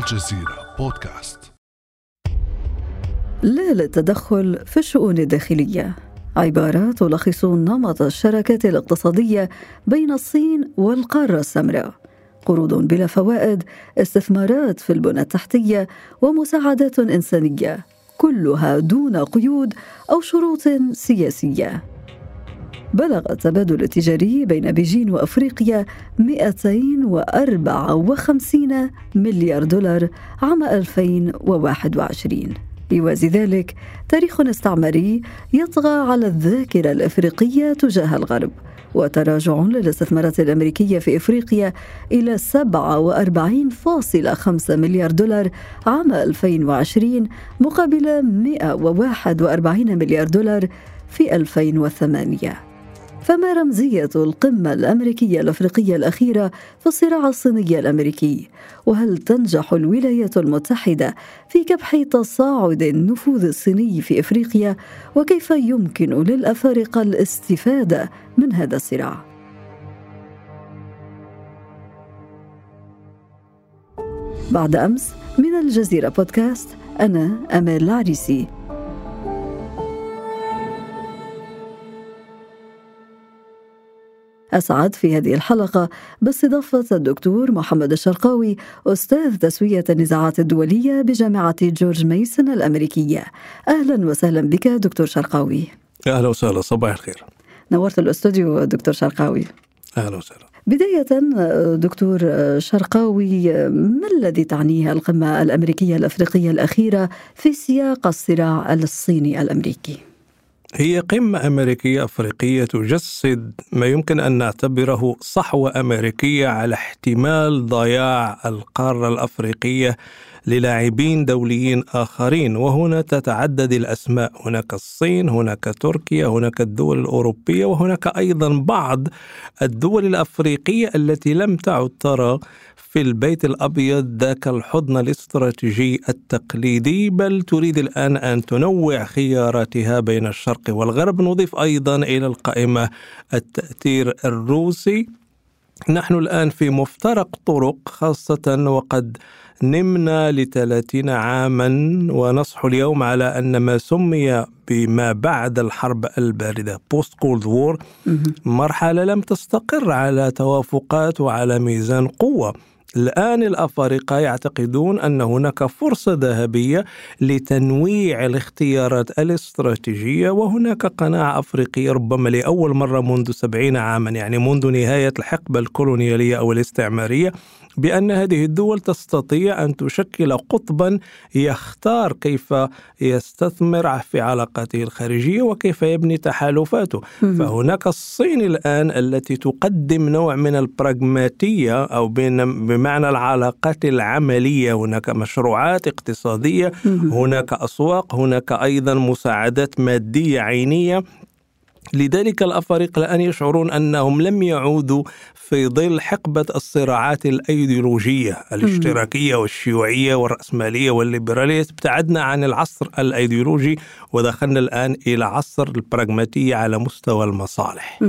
الجزيرة بودكاست. لا للتدخل في الشؤون الداخلية. عبارة تلخص نمط الشراكات الاقتصادية بين الصين والقارة السمراء. قروض بلا فوائد استثمارات في البنى التحتية ومساعدات إنسانية. كلها دون قيود أو شروط سياسية. بلغ التبادل التجاري بين بيجين وأفريقيا 254 مليار دولار عام 2021 يوازي ذلك تاريخ استعماري يطغى على الذاكرة الأفريقية تجاه الغرب وتراجع للاستثمارات الأمريكية في أفريقيا إلى 47.5 مليار دولار عام 2020 مقابل 141 مليار دولار في 2008 فما رمزية القمة الأمريكية الأفريقية الأخيرة في الصراع الصيني الأمريكي؟ وهل تنجح الولايات المتحدة في كبح تصاعد النفوذ الصيني في إفريقيا؟ وكيف يمكن للأفارقة الاستفادة من هذا الصراع؟ بعد أمس من الجزيرة بودكاست أنا أمال العريسي أسعد في هذه الحلقة باستضافة الدكتور محمد الشرقاوي أستاذ تسوية النزاعات الدولية بجامعة جورج ميسون الأمريكية. أهلا وسهلا بك دكتور شرقاوي. أهلا وسهلا صباح الخير. نورت الاستوديو دكتور شرقاوي. أهلا وسهلا. بداية دكتور شرقاوي ما الذي تعنيه القمة الأمريكية الأفريقية الأخيرة في سياق الصراع الصيني الأمريكي؟ هي قمة أمريكية أفريقية تجسد ما يمكن أن نعتبره صحوة أمريكية على احتمال ضياع القارة الأفريقية للاعبين دوليين آخرين. وهنا تتعدد الأسماء. هناك الصين هناك تركيا هناك الدول الأوروبية وهناك أيضا بعض الدول الأفريقية التي لم تعد ترى في البيت الأبيض ذاك الحضن الاستراتيجي التقليدي بل تريد الآن أن تنوع خياراتها بين الشرق والغرب. نضيف أيضا إلى القائمة التأثير الروسي. نحن الآن في مفترق طرق خاصة وقد نمنا لثلاثين عاما ونصحو اليوم على أن ما سمي بما بعد الحرب الباردة post Cold War مرحلة لم تستقر على توافقات وعلى ميزان قوة. الآن الأفارقة يعتقدون أن هناك فرصة ذهبية لتنويع الاختيارات الاستراتيجية وهناك قناعة أفريقية ربما لأول مرة منذ سبعين عاما يعني منذ نهاية الحقبة الكولونيالية أو الاستعمارية. بأن هذه الدول تستطيع أن تشكل قطبا يختار كيف يستثمر في علاقاته الخارجية وكيف يبني تحالفاته. فهناك الصين الآن التي تقدم نوع من البراغماتية أو بمعنى العلاقات العملية. هناك مشروعات اقتصادية هناك أسواق هناك أيضا مساعدات مادية عينية. لذلك الأفارقة الآن يشعرون أنهم لم يعودوا في ظل حقبة الصراعات الأيديولوجية الاشتراكية والشيوعية والرأسمالية والليبرالية ابتعدنا عن العصر الأيديولوجي ودخلنا الآن إلى عصر البراغماتيه على مستوى المصالح.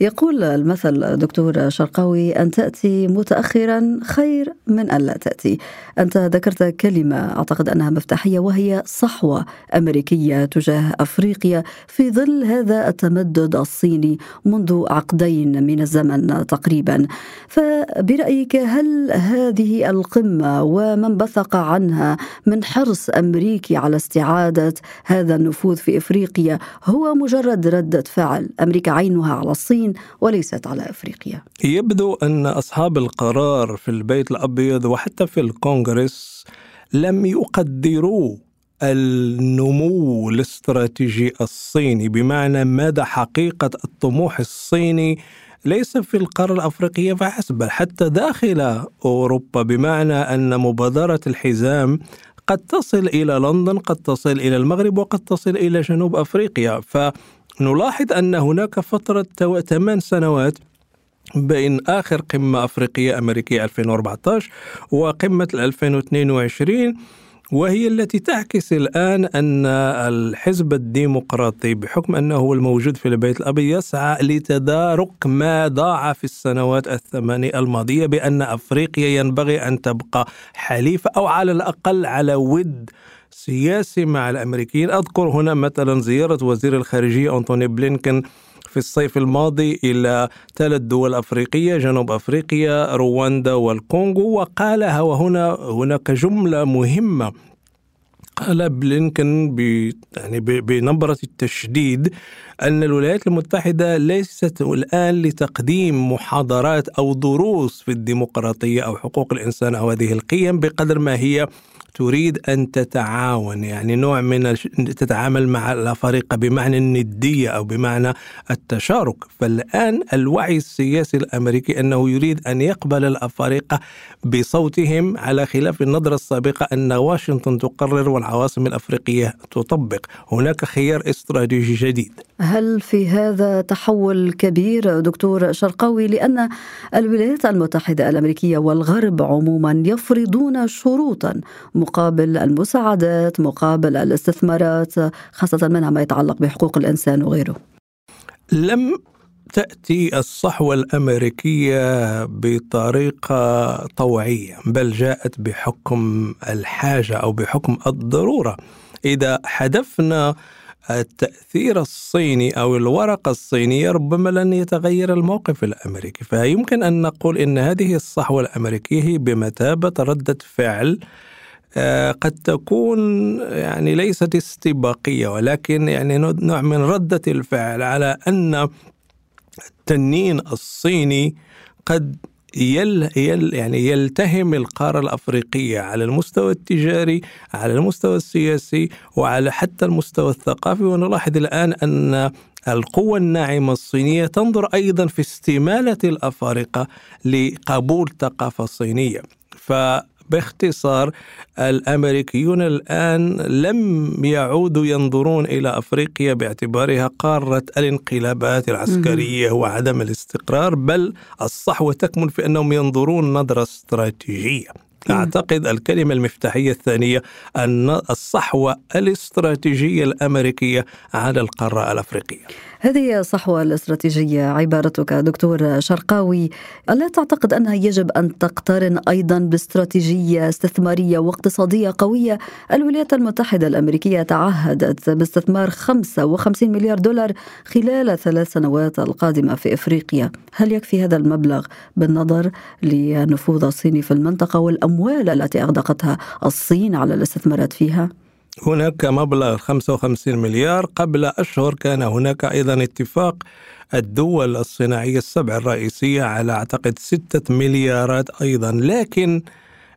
يقول المثل دكتور شرقاوي أن تأتي متاخرا خير من أن لا تأتي. أنت ذكرت كلمة أعتقد أنها مفتاحية وهي صحوة أمريكية تجاه أفريقيا في ظل هذا التمدد التمدد الصيني منذ عقدين من الزمن تقريبا. فبرأيك هل هذه القمة ومن بثق عنها من حرص أمريكي على استعادة هذا النفوذ في إفريقيا هو مجرد ردة فعل؟ أمريكا عينها على الصين وليست على إفريقيا. يبدو أن أصحاب القرار في البيت الأبيض وحتى في الكونغرس لم يقدروا النمو الاستراتيجي الصيني بمعنى مدى حقيقة الطموح الصيني ليس في القارة الأفريقية فحسب بل حتى داخل أوروبا بمعنى أن مبادرة الحزام قد تصل إلى لندن قد تصل إلى المغرب وقد تصل إلى جنوب أفريقيا. فنلاحظ أن هناك فترة ثمان سنوات بين آخر قمة أفريقية أمريكية 2014 وقمة 2022 وهي التي تعكس الآن أن الحزب الديمقراطي بحكم أنه هو الموجود في البيت الأبيض يسعى لتدارك ما ضاع في السنوات الثمانية الماضية بأن أفريقيا ينبغي أن تبقى حليفة أو على الأقل على ود سياسي مع الأمريكيين. أذكر هنا مثلا زيارة وزير الخارجية أنتوني بلينكن في الصيف الماضي إلى ثلاث دول أفريقية جنوب أفريقيا رواندا والكونغو. وقالها وهنا هناك جملة مهمة. قال بلينكن يعني بنبرة التشديد أن الولايات المتحدة ليست الآن لتقديم محاضرات أو دروس في الديمقراطية أو حقوق الإنسان أو هذه القيم بقدر ما هي تريد أن تتعاون يعني نوع من تتعامل مع الأفارقة بمعنى الندية أو بمعنى التشارك. فالآن الوعي السياسي الأمريكي أنه يريد أن يقبل الأفارقة بصوتهم على خلاف النظرة السابقة أن واشنطن تقرر والعواصم الأفريقية تطبق. هناك خيار استراتيجي جديد. هل في هذا تحول كبير دكتور شرقاوي لأن الولايات المتحدة الأمريكية والغرب عموما يفرضون شروطا مقابل المساعدات مقابل الاستثمارات خاصة منها ما يتعلق بحقوق الإنسان وغيره. لم تأتي الصحوة الأمريكية بطريقة طوعية بل جاءت بحكم الحاجة أو بحكم الضرورة. إذا حذفنا التأثير الصيني أو الورقة الصينية ربما لن يتغير الموقف الأمريكي فيمكن أن نقول أن هذه الصحوة الأمريكية بمثابة ردة فعل آه، قد تكون يعني ليست استباقية ولكن يعني نوع من ردة الفعل على أن التنين الصيني قد يل يل يعني يلتهم القارة الأفريقية على المستوى التجاري على المستوى السياسي وعلى حتى المستوى الثقافي. ونلاحظ الآن أن القوة الناعمة الصينية تنظر أيضا في استمالة الأفارقة لقبول ثقافة صينية. ف باختصار الأمريكيون الآن لم يعودوا ينظرون إلى أفريقيا باعتبارها قارة الانقلابات العسكرية وعدم الاستقرار بل الصحوة تكمن في أنهم ينظرون نظرة استراتيجية. أعتقد الكلمة المفتاحية الثانية أن الصحوة الاستراتيجية الأمريكية على القارة الأفريقية. هذه الصحوة الاستراتيجية عبارتك دكتور شرقاوي. ألا تعتقد أنها يجب أن تقترن أيضا باستراتيجية استثمارية واقتصادية قوية؟ الولايات المتحدة الأمريكية تعهدت باستثمار 55 مليار دولار خلال الثلاث سنوات القادمة في إفريقيا. هل يكفي هذا المبلغ؟ بالنظر للنفوذ الصيني في المنطقة والأموال التي أغدقتها الصين على الاستثمارات فيها؟ هناك مبلغ 55 مليار قبل أشهر. كان هناك أيضا اتفاق الدول الصناعية السبع الرئيسية على أعتقد ستة مليارات أيضا. لكن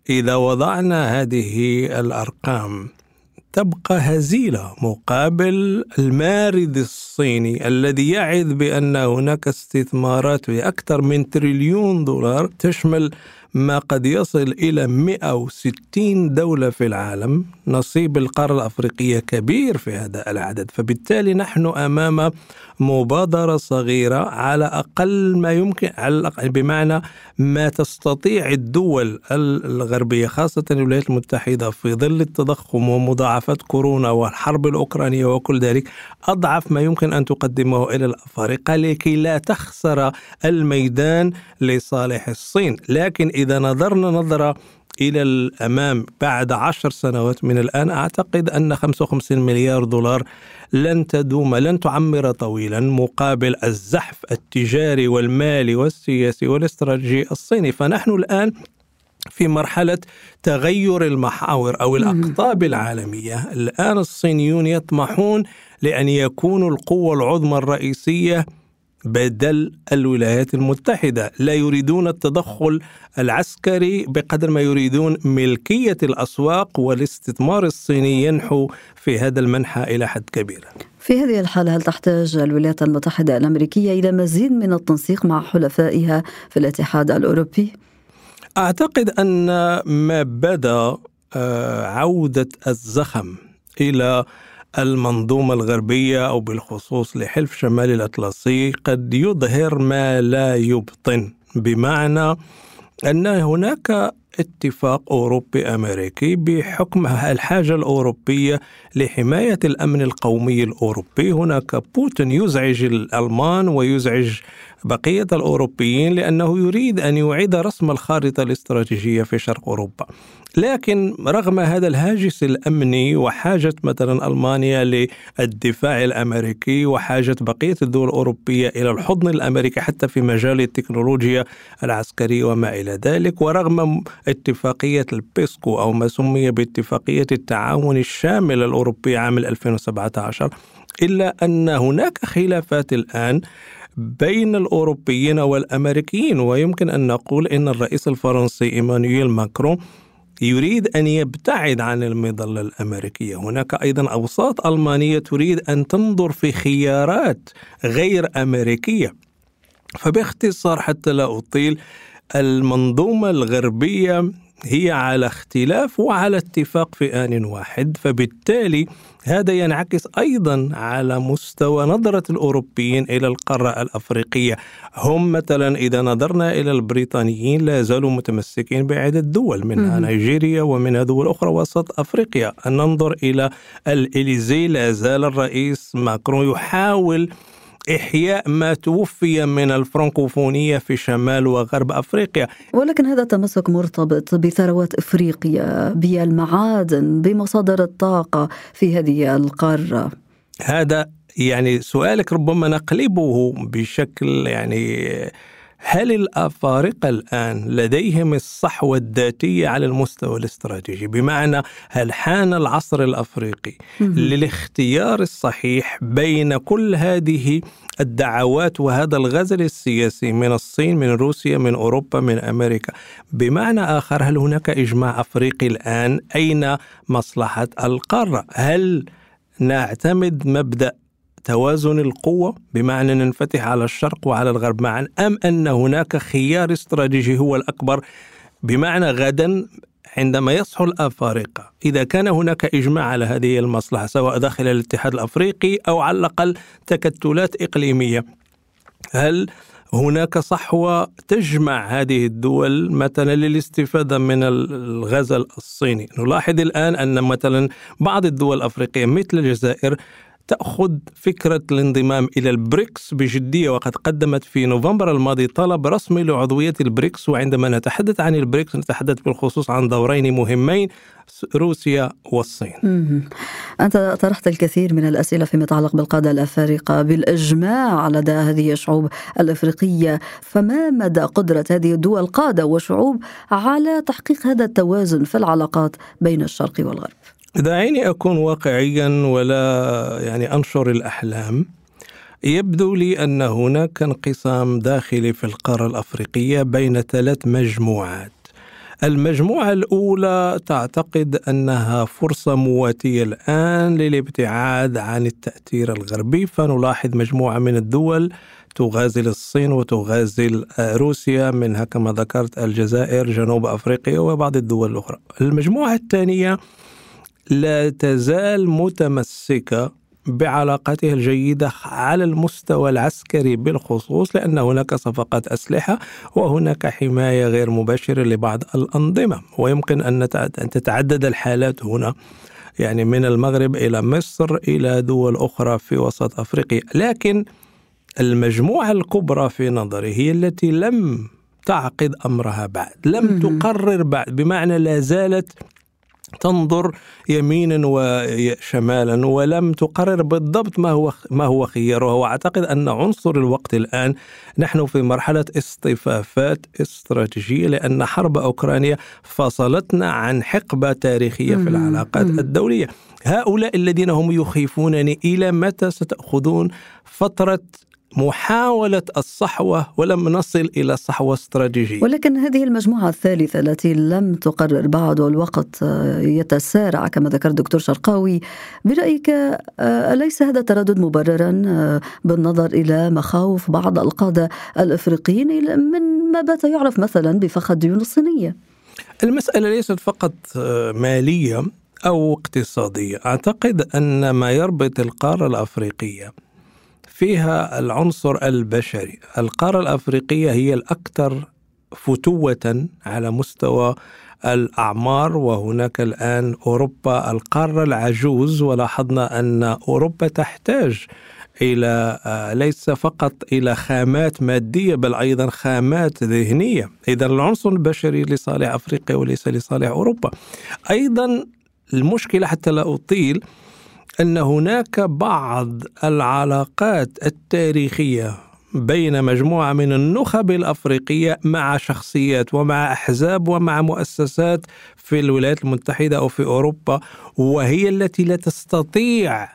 إذا وضعنا هذه الأرقام تبقى هزيلة مقابل المارد الصيني الذي يعد بأن هناك استثمارات بأكثر من تريليون دولار تشمل ما قد يصل إلى 160 دولة في العالم. نصيب القارة الأفريقية كبير في هذا العدد. فبالتالي نحن أمام مبادرة صغيرة على أقل ما يمكن على الأقل بمعنى ما تستطيع الدول الغربية خاصة الولايات المتحدة في ظل التضخم ومضاعفات كورونا والحرب الأوكرانية وكل ذلك أضعف ما يمكن أن تقدمه إلى الأفارقة لكي لا تخسر الميدان لصالح الصين. لكن إذا نظرنا نظرة إلى الأمام بعد عشر سنوات من الآن أعتقد أن 55 مليار دولار لن تدوم لن تعمر طويلا مقابل الزحف التجاري والمالي والسياسي والاستراتيجي الصيني. فنحن الآن في مرحلة تغير المحاور أو الأقطاب العالمية. الآن الصينيون يطمحون لأن يكونوا القوة العظمى الرئيسية بدل الولايات المتحدة لا يريدون التدخل العسكري بقدر ما يريدون ملكية الأسواق والاستثمار الصيني ينحو في هذا المنحى إلى حد كبير في هذه الحالة هل تحتاج الولايات المتحدة الأمريكية إلى مزيد من التنسيق مع حلفائها في الاتحاد الأوروبي؟ أعتقد أن ما بدا آه، عودة الزخم إلى المنظومة الغربية أو بالخصوص لحلف شمال الأطلسي قد يظهر ما لا يبطن بمعنى أن هناك اتفاق أوروبي أمريكي بحكم الحاجة الأوروبية لحماية الأمن القومي الأوروبي. هناك بوتين يزعج الألمان ويزعج بقية الأوروبيين لأنه يريد أن يعيد رسم الخارطة الاستراتيجية في شرق أوروبا. لكن رغم هذا الهاجس الأمني وحاجة مثلا ألمانيا للدفاع الأمريكي وحاجة بقية الدول الأوروبية إلى الحضن الأمريكي حتى في مجال التكنولوجيا العسكرية وما إلى ذلك ورغم اتفاقية البيسكو أو ما سمي باتفاقية التعاون الشامل الأوروبي عام 2017 إلا أن هناك خلافات الآن بين الأوروبيين والأمريكيين ويمكن أن نقول إن الرئيس الفرنسي إيمانويل ماكرون يريد أن يبتعد عن المظلة الأمريكية، هناك أيضا أوساط ألمانية تريد أن تنظر في خيارات غير أمريكية. فباختصار حتى لا أطيل المنظومة الغربية هي على اختلاف وعلى اتفاق في آن واحد فبالتالي هذا ينعكس أيضا على مستوى نظرة الأوروبيين إلى القارة الأفريقية. هم مثلا إذا نظرنا إلى البريطانيين لا زالوا متمسكين بعدة دول منها نيجيريا ومنها دول أخرى وسط أفريقيا. أن ننظر إلى الإليزي لا زال الرئيس ماكرون يحاول إحياء ما توفي من الفرنكوفونية في شمال وغرب أفريقيا. ولكن هذا تمسك مرتبط بثروات إفريقيا بالمعادن بمصادر الطاقة في هذه القارة. هذا يعني سؤالك ربما نقلبه بشكل يعني هل الأفارقة الآن لديهم الصحوة الذاتية على المستوى الاستراتيجي؟ بمعنى هل حان العصر الأفريقي للاختيار الصحيح بين كل هذه الدعوات وهذا الغزل السياسي من الصين من روسيا من أوروبا من أمريكا؟ بمعنى آخر هل هناك إجماع أفريقي الآن؟ أين مصلحة القارة؟ هل نعتمد مبدأ توازن القوة بمعنى ننفتح على الشرق وعلى الغرب معا أم أن هناك خيار استراتيجي هو الأكبر بمعنى غدا عندما يصحو الأفارقة. إذا كان هناك إجماع على هذه المصلحة سواء داخل الاتحاد الأفريقي أو على الأقل تكتلات إقليمية هل هناك صحوة تجمع هذه الدول مثلا للاستفادة من الغزل الصيني؟ نلاحظ الآن أن مثلا بعض الدول الأفريقية مثل الجزائر تأخذ فكرة الانضمام إلى البريكس بجدية وقد قدمت في نوفمبر الماضي طلب رسمي لعضوية البريكس وعندما نتحدث عن البريكس نتحدث بالخصوص عن دورين مهمين روسيا والصين. أنت طرحت الكثير من الأسئلة فيما يتعلق بالقادة الأفارقة بالإجماع لدى هذه الشعوب الأفريقية. فما مدى قدرة هذه الدول القادة وشعوب على تحقيق هذا التوازن في العلاقات بين الشرق والغرب؟ دعيني أكون واقعيا ولا يعني أنشر الأحلام. يبدو لي أن هناك انقسام داخلي في القارة الأفريقية بين ثلاث مجموعات. المجموعة الأولى تعتقد أنها فرصة مواتية الآن للابتعاد عن التأثير الغربي فنلاحظ مجموعة من الدول تغازل الصين وتغازل روسيا منها كما ذكرت الجزائر جنوب أفريقيا وبعض الدول الأخرى. المجموعة الثانية لا تزال متمسكة بعلاقته الجيدة على المستوى العسكري بالخصوص لأن هناك صفقات أسلحة وهناك حماية غير مباشرة لبعض الأنظمة. ويمكن أن تتعدد الحالات هنا يعني من المغرب إلى مصر إلى دول أخرى في وسط أفريقيا. لكن المجموعة الكبرى في نظري هي التي لم تعقد أمرها بعد لم تقرر بعد بمعنى لا زالت تنظر يمينا وشمالا ولم تقرر بالضبط ما هو ما هو خيارها وأعتقد أن عنصر الوقت الآن نحن في مرحلة اصطفافات استراتيجية لأن حرب أوكرانيا فصلتنا عن حقبة تاريخية في العلاقات الدولية. هؤلاء الذين هم يخيفونني إلى متى ستأخذون فترة محاولة الصحوة ولم نصل إلى صحوة استراتيجية. ولكن هذه المجموعة الثالثة التي لم تقرر بعد والوقت يتسارع كما ذكر الدكتور شرقاوي. برأيك آه، أليس هذا تردد مبررا آه، بالنظر إلى مخاوف بعض القادة الإفريقيين من ما بات يعرف مثلا بفخ الديون الصينية المسألة ليست فقط آه، مالية أو اقتصادية. أعتقد أن ما يربط القارة الأفريقية فيها العنصر البشري. القارة الأفريقية هي الأكثر فتوة على مستوى الأعمار وهناك الآن أوروبا القارة العجوز. ولاحظنا أن أوروبا تحتاج إلى آه، ليس فقط إلى خامات مادية بل أيضا خامات ذهنية، اذا العنصر البشري لصالح أفريقيا وليس لصالح أوروبا. أيضا المشكلة حتى لا أطيل أن هناك بعض العلاقات التاريخية بين مجموعة من النخب الأفريقية مع شخصيات ومع أحزاب ومع مؤسسات في الولايات المتحدة أو في أوروبا وهي التي لا تستطيع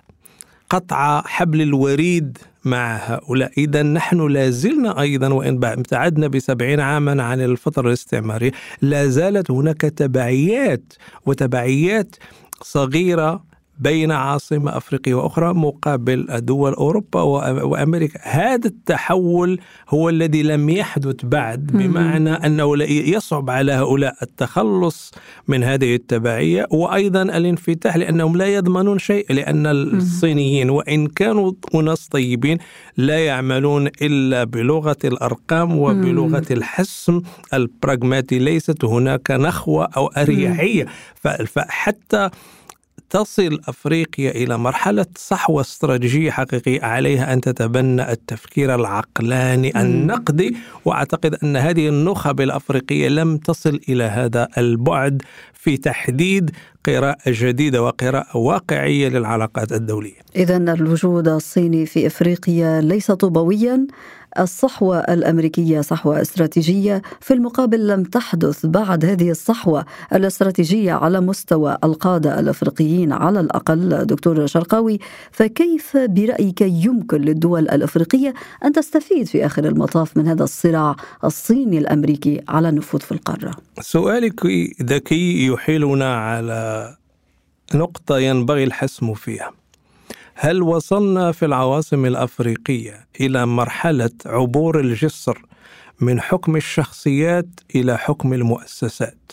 قطع حبل الوريد مع هؤلاء إذا نحن لازلنا أيضا وإن ابتعدنا بسبعين عاما عن الفترة الاستعمارية لا زالت هناك تبعيات وتبعيات صغيرة بين عاصمة أفريقية وأخرى مقابل دول أوروبا وأمريكا. هذا التحول هو الذي لم يحدث بعد بمعنى أنه يصعب على هؤلاء التخلص من هذه التبعية. وأيضا الانفتاح لأنهم لا يضمنون شيء لأن الصينيين وإن كانوا أناس طيبين لا يعملون إلا بلغة الأرقام وبلغة الحسم البراغماتي. ليست هناك نخوة أو أريحية. فحتى تصل أفريقيا إلى مرحلة صحوة استراتيجية حقيقية عليها أن تتبنى التفكير العقلاني النقدي وأعتقد أن هذه النخب الأفريقية لم تصل إلى هذا البعد في تحديد قراءة جديدة وقراءة واقعية للعلاقات الدولية. إذا الوجود الصيني في أفريقيا ليس طوبويا الصحوة الأمريكية صحوة استراتيجية. في المقابل لم تحدث بعد هذه الصحوة الاستراتيجية على مستوى القادة الأفريقيين على الأقل دكتور شرقاوي. فكيف برأيك يمكن للدول الأفريقية أن تستفيد في آخر المطاف من هذا الصراع الصيني الأمريكي على النفوذ في القارة؟ سؤالك ذكي يحيلنا على نقطة ينبغي الحسم فيها. هل وصلنا في العواصم الأفريقية إلى مرحلة عبور الجسر من حكم الشخصيات إلى حكم المؤسسات؟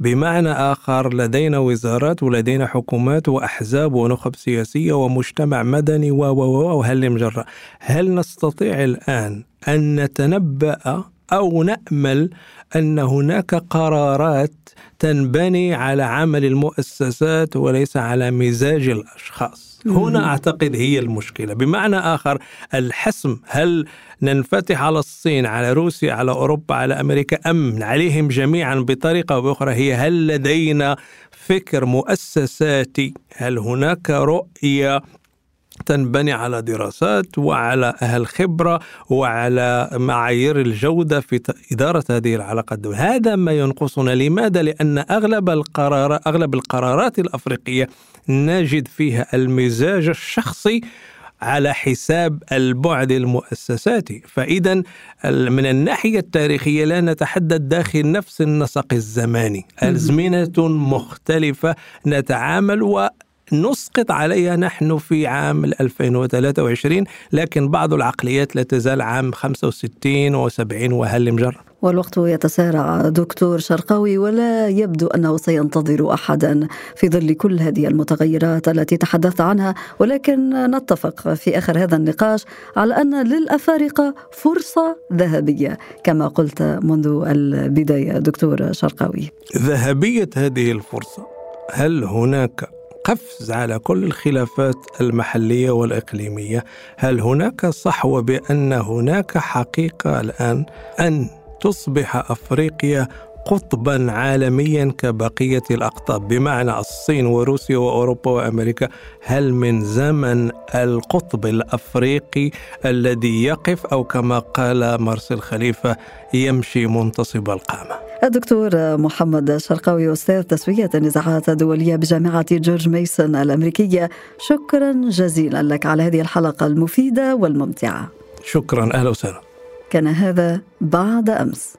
بمعنى آخر لدينا وزارات ولدينا حكومات وأحزاب ونخب سياسية ومجتمع مدني و و وهل مجرى. هل نستطيع الآن أن نتنبأ أو نأمل أن هناك قرارات تنبني على عمل المؤسسات وليس على مزاج الأشخاص؟ هنا أعتقد هي المشكلة. بمعنى آخر الحسم هل ننفتح على الصين على روسيا على أوروبا على أمريكا أم عليهم جميعا بطريقة أو بأخرى؟ هي هل لدينا فكر مؤسساتي؟ هل هناك رؤية تنبني على دراسات وعلى أهل خبرة وعلى معايير الجودة في إدارة هذه العلاقات هذا ما ينقصنا. لماذا؟ لأن أغلب القرار أغلب القرارات الأفريقية نجد فيها المزاج الشخصي على حساب البعد المؤسساتي. فإذا من الناحية التاريخية لا نتحدث داخل نفس النسق الزماني. أزمنة مختلفة نتعامل و نسقط عليها نحن في عام 2023 لكن بعض العقليات لا تزال عام 65 و70 وهل مجر والوقت يتسارع دكتور شرقاوي ولا يبدو أنه سينتظر احدا في ظل كل هذه المتغيرات التي تحدثت عنها ولكن نتفق في آخر هذا النقاش على أن للأفارقة فرصة ذهبية كما قلت منذ البداية دكتور شرقاوي. ذهبية هذه الفرصة هل هناك قفز على كل الخلافات المحلية والإقليمية. هل هناك صحوه بأن هناك حقيقة الآن؟ أن تصبح أفريقيا قطبا عالميا كبقية الأقطاب. بمعنى الصين وروسيا وأوروبا وأمريكا هل من زمن القطب الأفريقي الذي يقف أو كما قال مارسيل خليفة يمشي منتصب القامة؟ الدكتور محمد شرقاوي أستاذ تسوية النزاعات الدولية بجامعة جورج ميسون الأمريكية. شكرا جزيلا لك على هذه الحلقة المفيدة والممتعة. شكرا. أهلا وسهلا. كان هذا بعد أمس.